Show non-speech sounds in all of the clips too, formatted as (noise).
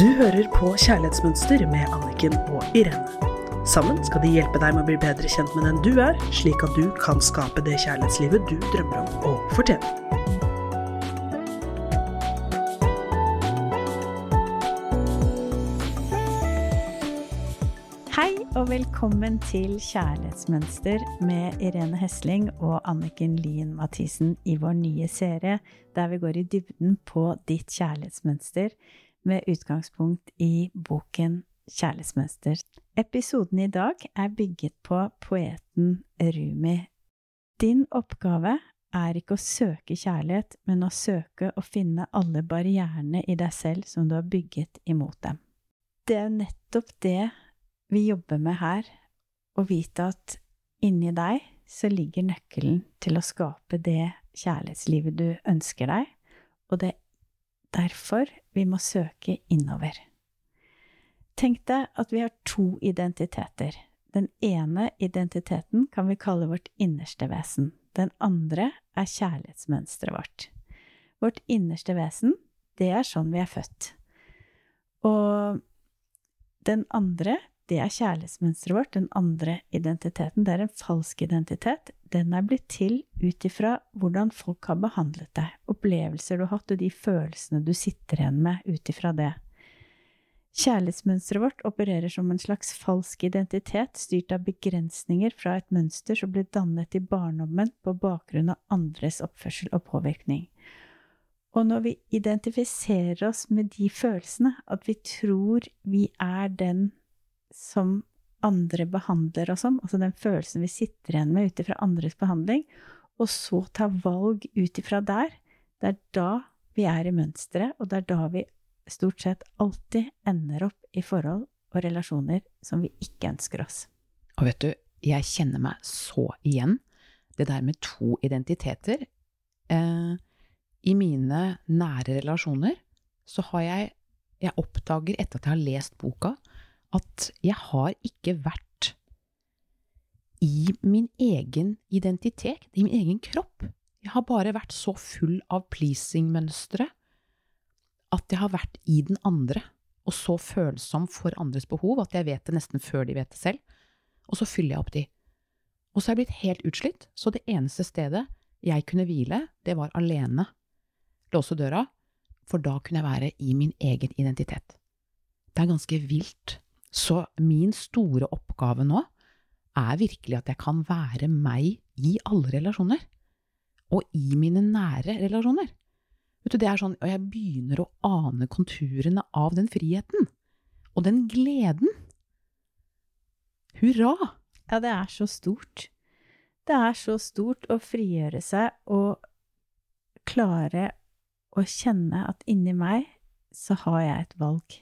Du hører på Kjærlighetsmønster med Anniken og Irene. Sammen skal de hjelpe deg med å bli bedre kjent med den du er, slik at du kan skape det kjærlighetslivet du drømmer om å fortjene. Hei og velkommen til Kjærlighetsmønster med Irene Hesling og Anniken Lien Mathisen i vår nye serie der vi går i dybden på ditt kjærlighetsmønster med utgangspunkt i boken Kjærlighetsmønster. Episoden i dag er bygget på poeten Rumi. Din oppgave er ikke å søke kjærlighet, men å søke å finne alle barrierene i deg selv som du har bygget imot dem. Det er nettopp det vi jobber med her, å vite at inni deg så ligger nøkkelen til å skape det kjærlighetslivet du ønsker deg, og det derfor vi må søke innover. Tenk deg at vi har to identiteter. Den ene identiteten kan vi kalle vårt innerste vesen. Den andre er kjærlighetsmønsteret vårt. Vårt innerste vesen, det er sånn vi er født. Og den andre, det er kjærlighetsmønsteret vårt, den andre identiteten. Det er en falsk identitet. Den er blitt til ut ifra hvordan folk har behandlet deg, opplevelser du har hatt, og de følelsene du sitter igjen med ut ifra det. Kjærlighetsmønsteret vårt opererer som en slags falsk identitet, styrt av begrensninger fra et mønster som ble dannet i barndommen på bakgrunn av andres oppførsel og påvirkning. Og når vi identifiserer oss med de følelsene, at vi tror vi er den som andre behandler oss som, altså den følelsen vi sitter igjen med ut ifra andres behandling, og så ta valg ut ifra der, det er da vi er i mønsteret, og det er da vi stort sett alltid ender opp i forhold og relasjoner som vi ikke ønsker oss. Og vet du, jeg kjenner meg så igjen. Det der med to identiteter. Eh, I mine nære relasjoner så har jeg Jeg oppdager etter at jeg har lest boka, at jeg har ikke vært i min egen identitet, i min egen kropp. Jeg har bare vært så full av pleasing-mønstre at jeg har vært i den andre, og så følsom for andres behov at jeg vet det nesten før de vet det selv, og så fyller jeg opp de. Og så er jeg blitt helt utslitt, så det eneste stedet jeg kunne hvile, det var alene. Låse døra, for da kunne jeg være i min egen identitet. Det er ganske vilt. Så min store oppgave nå er virkelig at jeg kan være meg i alle relasjoner. Og i mine nære relasjoner. Vet du, det er sånn, Og jeg begynner å ane konturene av den friheten. Og den gleden. Hurra! Ja, det er så stort. Det er så stort å frigjøre seg og klare å kjenne at inni meg så har jeg et valg.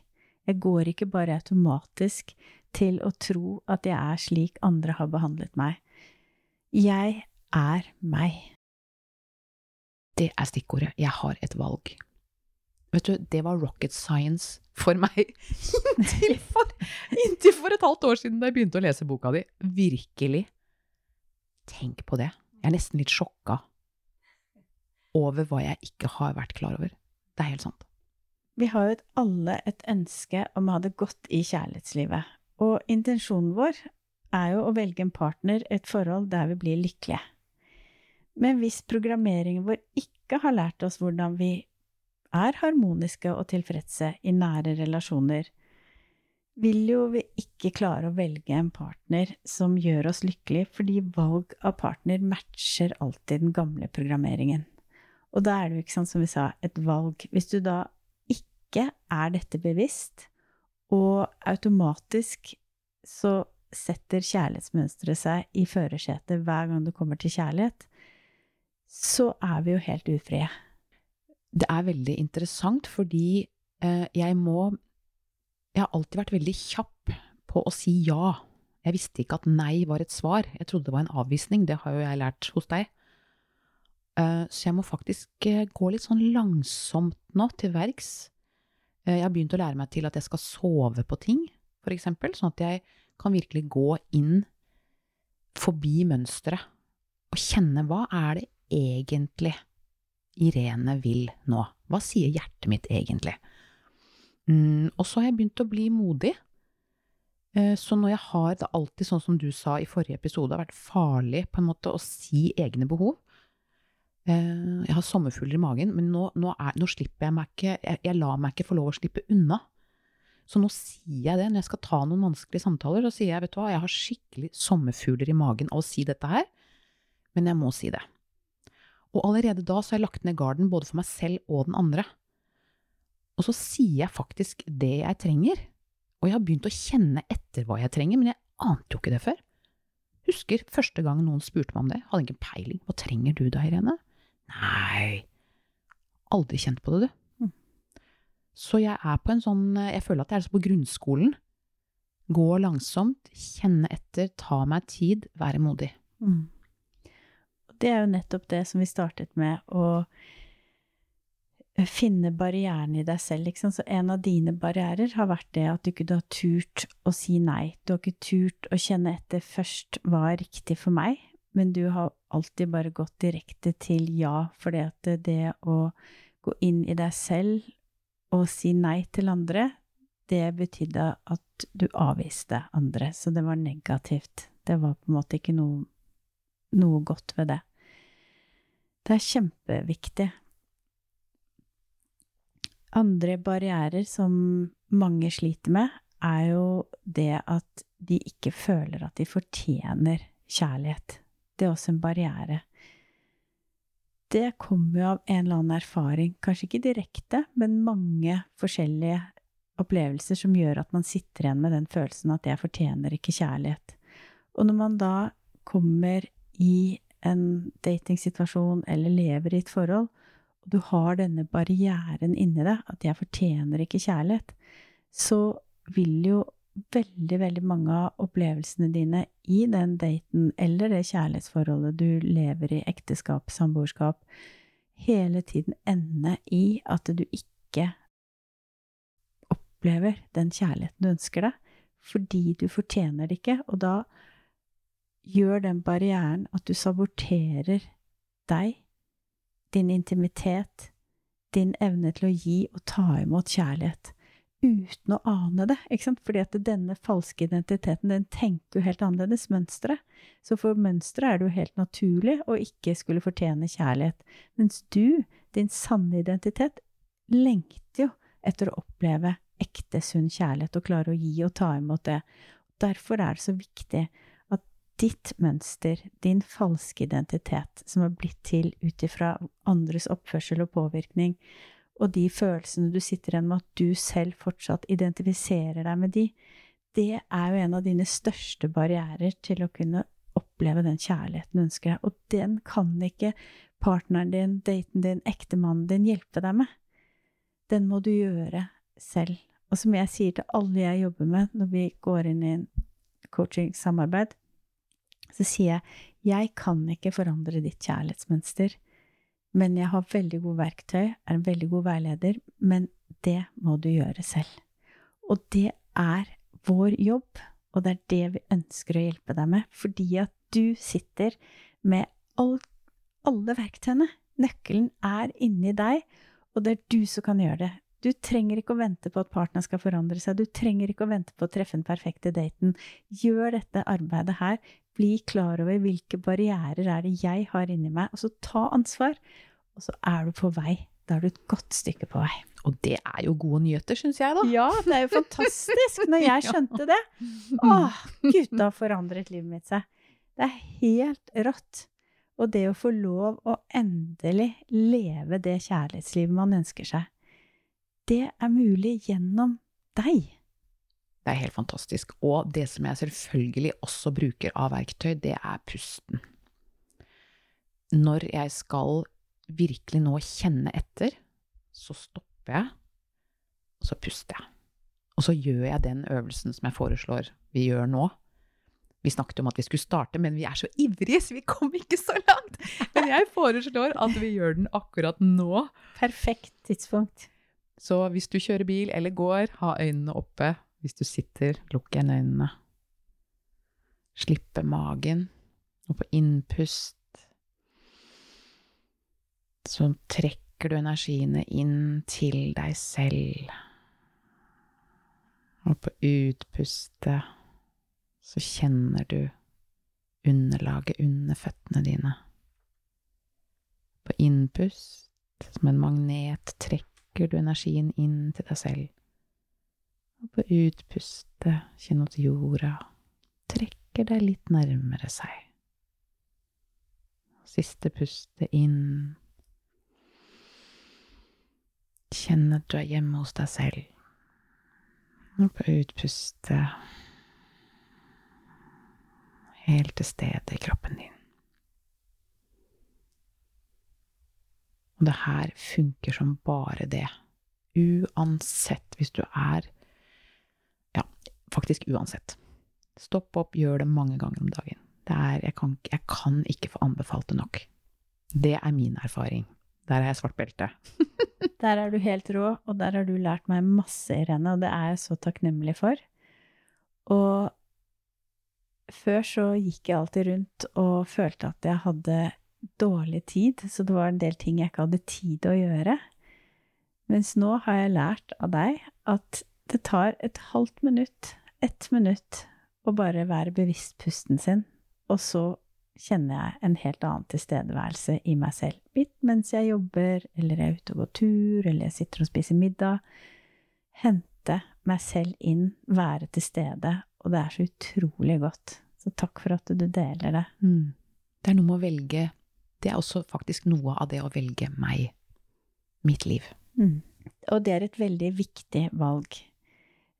Jeg går ikke bare automatisk til å tro at jeg er slik andre har behandlet meg. Jeg er meg. Det er stikkordet. Jeg har et valg. Vet du, det var rocket science for meg (laughs) inntil for, inntil for et halvt år siden da jeg begynte å lese boka di. Virkelig. Tenk på det. Jeg er nesten litt sjokka over hva jeg ikke har vært klar over. Det er helt sant. Vi har jo alle et ønske om å ha det godt i kjærlighetslivet, og intensjonen vår er jo å velge en partner, et forhold der vi blir lykkelige. Men hvis programmeringen vår ikke har lært oss hvordan vi er harmoniske og tilfredse i nære relasjoner, vil jo vi ikke klare å velge en partner som gjør oss lykkelige, fordi valg av partner matcher alltid den gamle programmeringen. Og da er det jo ikke sant, som vi sa, et valg. Hvis du da ikke er dette bevisst, og automatisk så setter kjærlighetsmønsteret seg i førersetet hver gang du kommer til kjærlighet, så er vi jo helt ufrie. Det er veldig interessant fordi eh, jeg må Jeg har alltid vært veldig kjapp på å si ja. Jeg visste ikke at nei var et svar. Jeg trodde det var en avvisning. Det har jo jeg lært hos deg. Eh, så jeg må faktisk eh, gå litt sånn langsomt nå til verks. Eh, jeg har begynt å lære meg til at jeg skal sove på ting, eksempel, sånn at jeg kan virkelig gå inn forbi mønsteret og kjenne hva er det egentlig Irene vil nå? Hva sier hjertet mitt egentlig? Mm, og så har jeg begynt å bli modig. Eh, Så når jeg har det alltid sånn som du sa i forrige episode, har vært farlig på en måte å si egne behov. Eh, Jeg har sommerfugler i magen, men nå, nå, er, nå slipper jeg meg ikke jeg, jeg lar meg ikke få lov å slippe unna. Så nå sier jeg det når jeg skal ta noen vanskelige samtaler. Så sier jeg vet du hva, jeg har skikkelig sommerfugler i magen av å si dette her, men jeg må si det. Og allerede da så har jeg lagt ned garden både for meg selv og den andre. Og så sier jeg faktisk det jeg trenger. Og jeg har begynt å kjenne etter hva jeg trenger, men jeg ante jo ikke det før. Husker første gang noen spurte meg om det, hadde ikke peiling. Hva trenger du da, Irene? Nei, aldri kjent på det, du. Mm. Så jeg er på en sånn, jeg føler at jeg er altså på grunnskolen. Gå langsomt, kjenne etter, ta meg tid, være modig. Mm. Det er jo nettopp det som vi startet med, å finne barrieren i deg selv. Liksom. Så en av dine barrierer har vært det at du ikke har turt å si nei. Du har ikke turt å kjenne etter først hva er riktig for meg, men du har alltid bare gått direkte til ja, fordi at det å gå inn i deg selv og si nei til andre, det betydde at du avviste andre, så det var negativt. Det var på en måte ikke noe, noe godt ved det. Det er kjempeviktig. Andre barrierer som mange sliter med, er jo det at de ikke føler at de fortjener kjærlighet. Det er også en barriere. Det kommer jo av en eller annen erfaring, kanskje ikke direkte, men mange forskjellige opplevelser som gjør at man sitter igjen med den følelsen at jeg fortjener ikke kjærlighet. Og når man da kommer i en datingsituasjon eller lever i et forhold, og du har denne barrieren inni deg, at jeg fortjener ikke kjærlighet, så vil jo veldig, veldig mange av opplevelsene dine i den daten eller det kjærlighetsforholdet du lever i, ekteskap, samboerskap, hele tiden ende i at du ikke opplever den kjærligheten du ønsker deg, fordi du fortjener det ikke, og da gjør den barrieren at du saboterer deg, din intimitet, din evne til å gi og ta imot kjærlighet uten å ane det, ikke sant? Fordi at denne falske identiteten, den tenker jo helt annerledes mønstre. Så for mønsteret er det jo helt naturlig å ikke skulle fortjene kjærlighet. Mens du, din sanne identitet, lengter jo etter å oppleve ekte, sunn kjærlighet og klare å gi og ta imot det. Derfor er det så viktig at ditt mønster, din falske identitet, som er blitt til ut ifra andres oppførsel og påvirkning, og de følelsene du sitter igjen med at du selv fortsatt identifiserer deg med de, det er jo en av dine største barrierer til å kunne oppleve den kjærligheten du ønsker deg. Og den kan ikke partneren din, daten din, ektemannen din hjelpe deg med. Den må du gjøre selv. Og som jeg sier til alle jeg jobber med når vi går inn i en coaching-samarbeid, så sier jeg jeg kan ikke forandre ditt kjærlighetsmønster. Men jeg har veldig gode verktøy, er en veldig god veileder, men det må du gjøre selv. Og det er vår jobb, og det er det vi ønsker å hjelpe deg med, fordi at du sitter med all, alle verktøyene. Nøkkelen er inni deg, og det er du som kan gjøre det. Du trenger ikke å vente på at partneren skal forandre seg, du trenger ikke å vente på å treffe den perfekte daten. Gjør dette arbeidet her, bli klar over hvilke barrierer er det jeg har inni meg, og så ta ansvar. Og så er du på vei. Da er du et godt stykke på vei. Og det er jo gode nyheter, syns jeg, da. Ja, det er jo fantastisk når jeg (laughs) skjønte det. Åh, gutta forandret livet mitt seg. Det er helt rått. Og det å få lov å endelig leve det kjærlighetslivet man ønsker seg, det er mulig gjennom deg. Det er helt fantastisk. Og det som jeg selvfølgelig også bruker av verktøy, det er pusten. Når jeg skal virkelig nå kjenne etter, så stopper jeg, og så puster jeg. Og så gjør jeg den øvelsen som jeg foreslår vi gjør nå. Vi snakket om at vi skulle starte, men vi er så ivrige, så vi kom ikke så langt. Men jeg foreslår at vi gjør den akkurat nå. Perfekt tidspunkt. Så hvis du kjører bil eller går, ha øynene oppe. Hvis du sitter, lukk igjen øynene. Slippe magen. Og på innpust så trekker du energiene inn til deg selv. Og på utpustet så kjenner du underlaget under føttene dine. På innpust, som en magnet, trekker du energien inn til deg selv. Og på utpustet, kjenn at jorda trekker deg litt nærmere seg. Siste pustet inn. Kjenn at du er hjemme hos deg selv. Og på utpustet helt til stede i kroppen din. Og det her funker som bare det. Uansett, hvis du er Ja, faktisk uansett. Stopp opp, gjør det mange ganger om dagen. Er, jeg, kan, jeg, kan, ikke få anbefalt det nok. Det er min erfaring. Der har jeg svart belte. (laughs) der er du helt rå, og der har du lært meg masse, Irene, og det er jeg så takknemlig for. Og før så gikk jeg alltid rundt og følte at jeg hadde dårlig tid, så det var en del ting jeg ikke hadde tid å gjøre. Mens nå har jeg lært av deg at det tar et halvt minutt, ett minutt, å bare være bevisst pusten sin, og så kjenner jeg en helt annen tilstedeværelse i meg selv. Bitt mens jeg jobber, eller jeg er ute og går tur, eller jeg sitter og spiser middag. Hente meg selv inn, være til stede, og det er så utrolig godt. Så takk for at du deler det. Mm. Det er noe med å velge Det er også faktisk noe av det å velge meg. Mitt liv. Mm. Og det er et veldig viktig valg.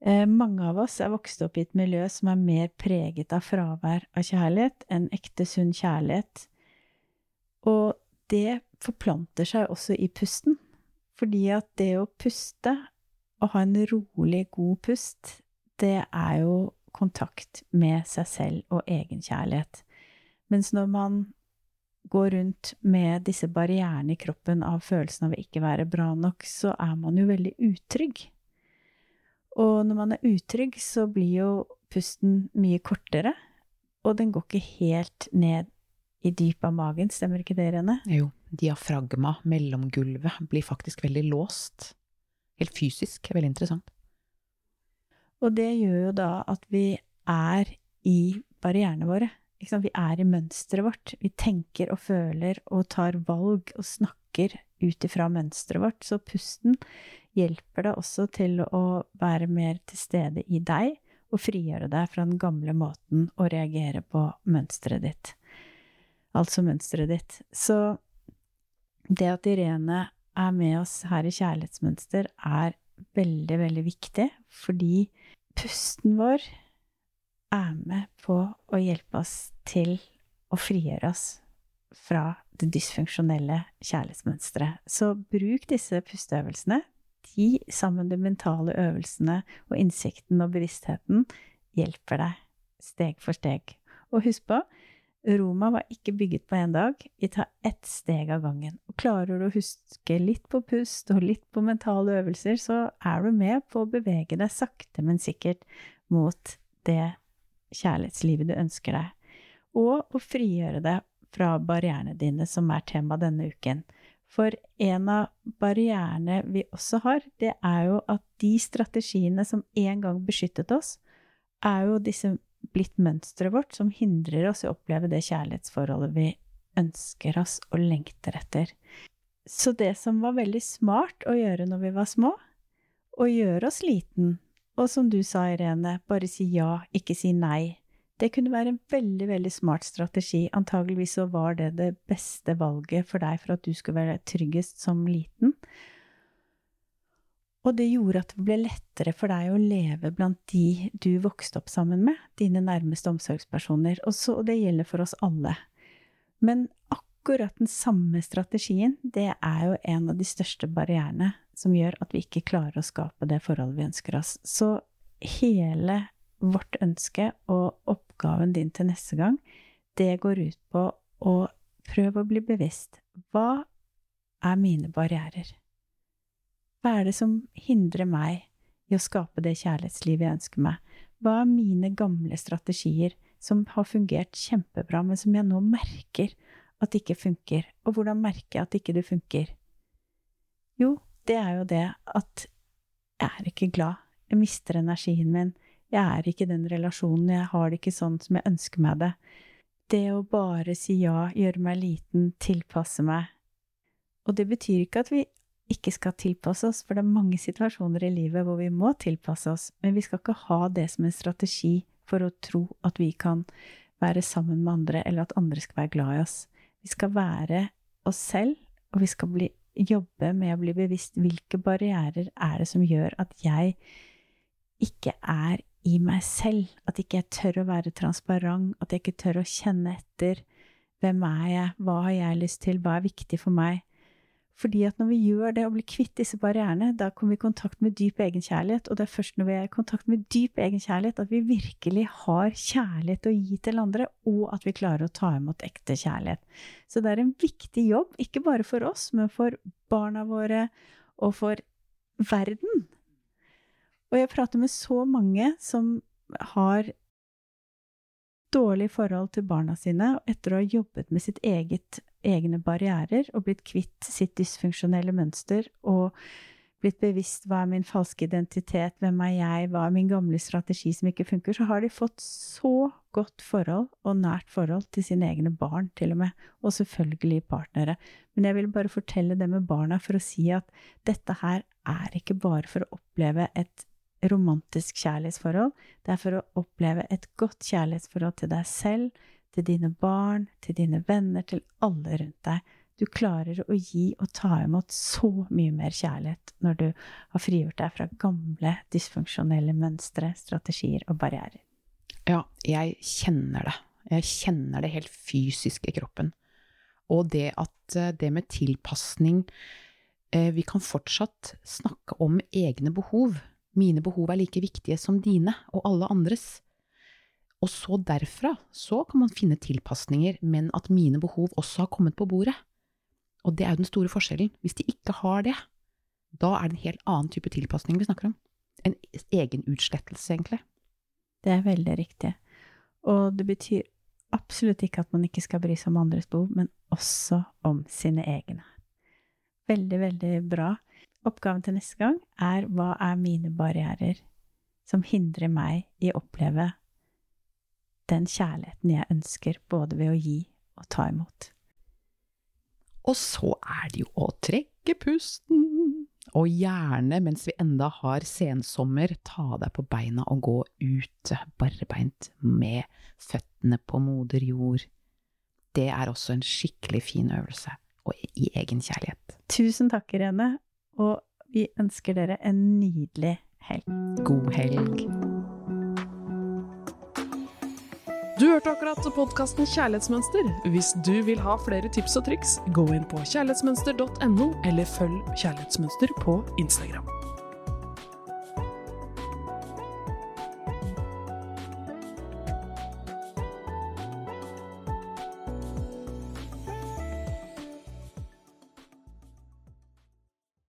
Eh, mange av oss er vokst opp i et miljø som er mer preget av fravær av kjærlighet enn ekte, sunn kjærlighet. Og det forplanter seg også i pusten. Fordi at det å puste, å ha en rolig, god pust, det er jo kontakt med seg selv og egenkjærlighet. Mens når man går rundt med disse barrierene i kroppen av følelsen av å ikke være bra nok, så er man jo veldig utrygg. Og når man er utrygg, så blir jo pusten mye kortere, og den går ikke helt ned i dypet av magen, stemmer ikke det, Rene? Jo, diafragma, mellomgulvet, blir faktisk veldig låst. Helt fysisk, veldig interessant. Og det gjør jo da at vi er i barrierene våre. Vi er i mønsteret vårt. Vi tenker og føler og tar valg og snakker ut ifra mønsteret vårt. Så pusten hjelper deg også til å være mer til stede i deg og frigjøre deg fra den gamle måten å reagere på mønsteret ditt. Altså mønsteret ditt. Så det at Irene er med oss her i Kjærlighetsmønster, er veldig, veldig viktig, fordi pusten vår er med på å hjelpe oss til å frigjøre oss fra det dysfunksjonelle kjærlighetsmønsteret. Så bruk disse pusteøvelsene. De sammen med de mentale øvelsene og innsikten og bevisstheten hjelper deg steg for steg. Og husk på, Roma var ikke bygget på én dag. Vi tar ett steg av gangen. Og klarer du å huske litt på pust og litt på mentale øvelser, så er du med på å bevege deg sakte, men sikkert mot det kjærlighetslivet du ønsker deg. Og å frigjøre deg fra barrierene dine, som er tema denne uken. For en av barrierene vi også har, det er jo at de strategiene som en gang beskyttet oss, er jo disse blitt mønsteret vårt som hindrer oss i å oppleve det kjærlighetsforholdet vi ønsker oss og lengter etter. Så det som var veldig smart å gjøre når vi var små, å gjøre oss liten, og som du sa, Irene, bare si ja, ikke si nei, det kunne være en veldig, veldig smart strategi. Antageligvis så var det det beste valget for deg for at du skulle være tryggest som liten. Og det gjorde at det ble lettere for deg å leve blant de du vokste opp sammen med, dine nærmeste omsorgspersoner, og, så, og det gjelder for oss alle. Men akkurat den samme strategien, det er jo en av de største barrierene som gjør at vi ikke klarer å skape det forholdet vi ønsker oss. Så hele vårt ønske og oppgaven din til neste gang, det går ut på å prøve å bli bevisst. Hva er mine barrierer? Hva er det som hindrer meg i å skape det kjærlighetslivet jeg ønsker meg? Hva er mine gamle strategier som har fungert kjempebra, men som jeg nå merker at ikke funker? Og hvordan merker jeg at ikke det funker? Jo, det er jo det at jeg er ikke glad Jeg mister energien min. Jeg er ikke i den relasjonen. Jeg har det ikke sånn som jeg ønsker meg det. Det å bare si ja, gjøre meg liten, tilpasse meg. Og det betyr ikke at vi ikke skal tilpasse oss, for det er mange situasjoner i livet hvor vi må tilpasse oss, men vi skal ikke ha det som en strategi for å tro at vi kan være sammen med andre, eller at andre skal være glad i oss. Vi skal være oss selv, og vi skal bli, jobbe med å bli bevisst hvilke barrierer er det som gjør at jeg ikke er i meg selv, at ikke jeg tør å være transparent, at jeg ikke tør å kjenne etter hvem er jeg, hva har jeg lyst til, hva er viktig for meg, fordi at når vi gjør det og blir kvitt disse barrierene, da kommer vi i kontakt med dyp egenkjærlighet, og det er først når vi er i kontakt med dyp egenkjærlighet at vi virkelig har kjærlighet å gi til andre, og at vi klarer å ta imot ekte kjærlighet. Så det er en viktig jobb, ikke bare for oss, men for barna våre og for verden. Og jeg prater med så mange som har dårlig forhold til barna sine etter å ha jobbet med sitt eget egne barrierer og blitt kvitt sitt dysfunksjonelle mønster og blitt bevisst hva er min falske identitet, hvem er jeg, hva er min gamle strategi som ikke funker, så har de fått så godt forhold og nært forhold til sine egne barn, til og med, og selvfølgelig partnere. Men jeg vil bare fortelle det med barna for å si at dette her er ikke bare for å oppleve et romantisk kjærlighetsforhold, det er for å oppleve et godt kjærlighetsforhold til deg selv, til dine barn, til dine venner, til alle rundt deg. Du klarer å gi og ta imot så mye mer kjærlighet når du har frigjort deg fra gamle, dysfunksjonelle mønstre, strategier og barrierer. Ja, jeg kjenner det. Jeg kjenner det helt fysisk i kroppen. Og det at eh, det med tilpasning eh, Vi kan fortsatt snakke om egne behov. Mine behov er like viktige som dine og alle andres. Og så derfra så kan man finne tilpasninger, men at mine behov også har kommet på bordet. Og det er jo den store forskjellen. Hvis de ikke har det, da er det en helt annen type tilpasning vi snakker om. En egen utslettelse, egentlig. Det er veldig riktig. Og det betyr absolutt ikke at man ikke skal bry seg om andres behov, men også om sine egne. Veldig, veldig bra. Oppgaven til neste gang er hva er mine barrierer som hindrer meg i å oppleve den kjærligheten jeg ønsker, både ved å gi og ta imot. Og så er det jo å trekke pusten, og gjerne mens vi enda har sensommer, ta deg på beina og gå ute barbeint med føttene på moder jord. Det er også en skikkelig fin øvelse, og i egen kjærlighet. Tusen takk, Irene, og vi ønsker dere en nydelig helg. God helg. Du hørte akkurat podkasten Kjærlighetsmønster. Hvis du vil ha flere tips og triks, gå inn på kjærlighetsmønster.no, eller følg Kjærlighetsmønster på Instagram.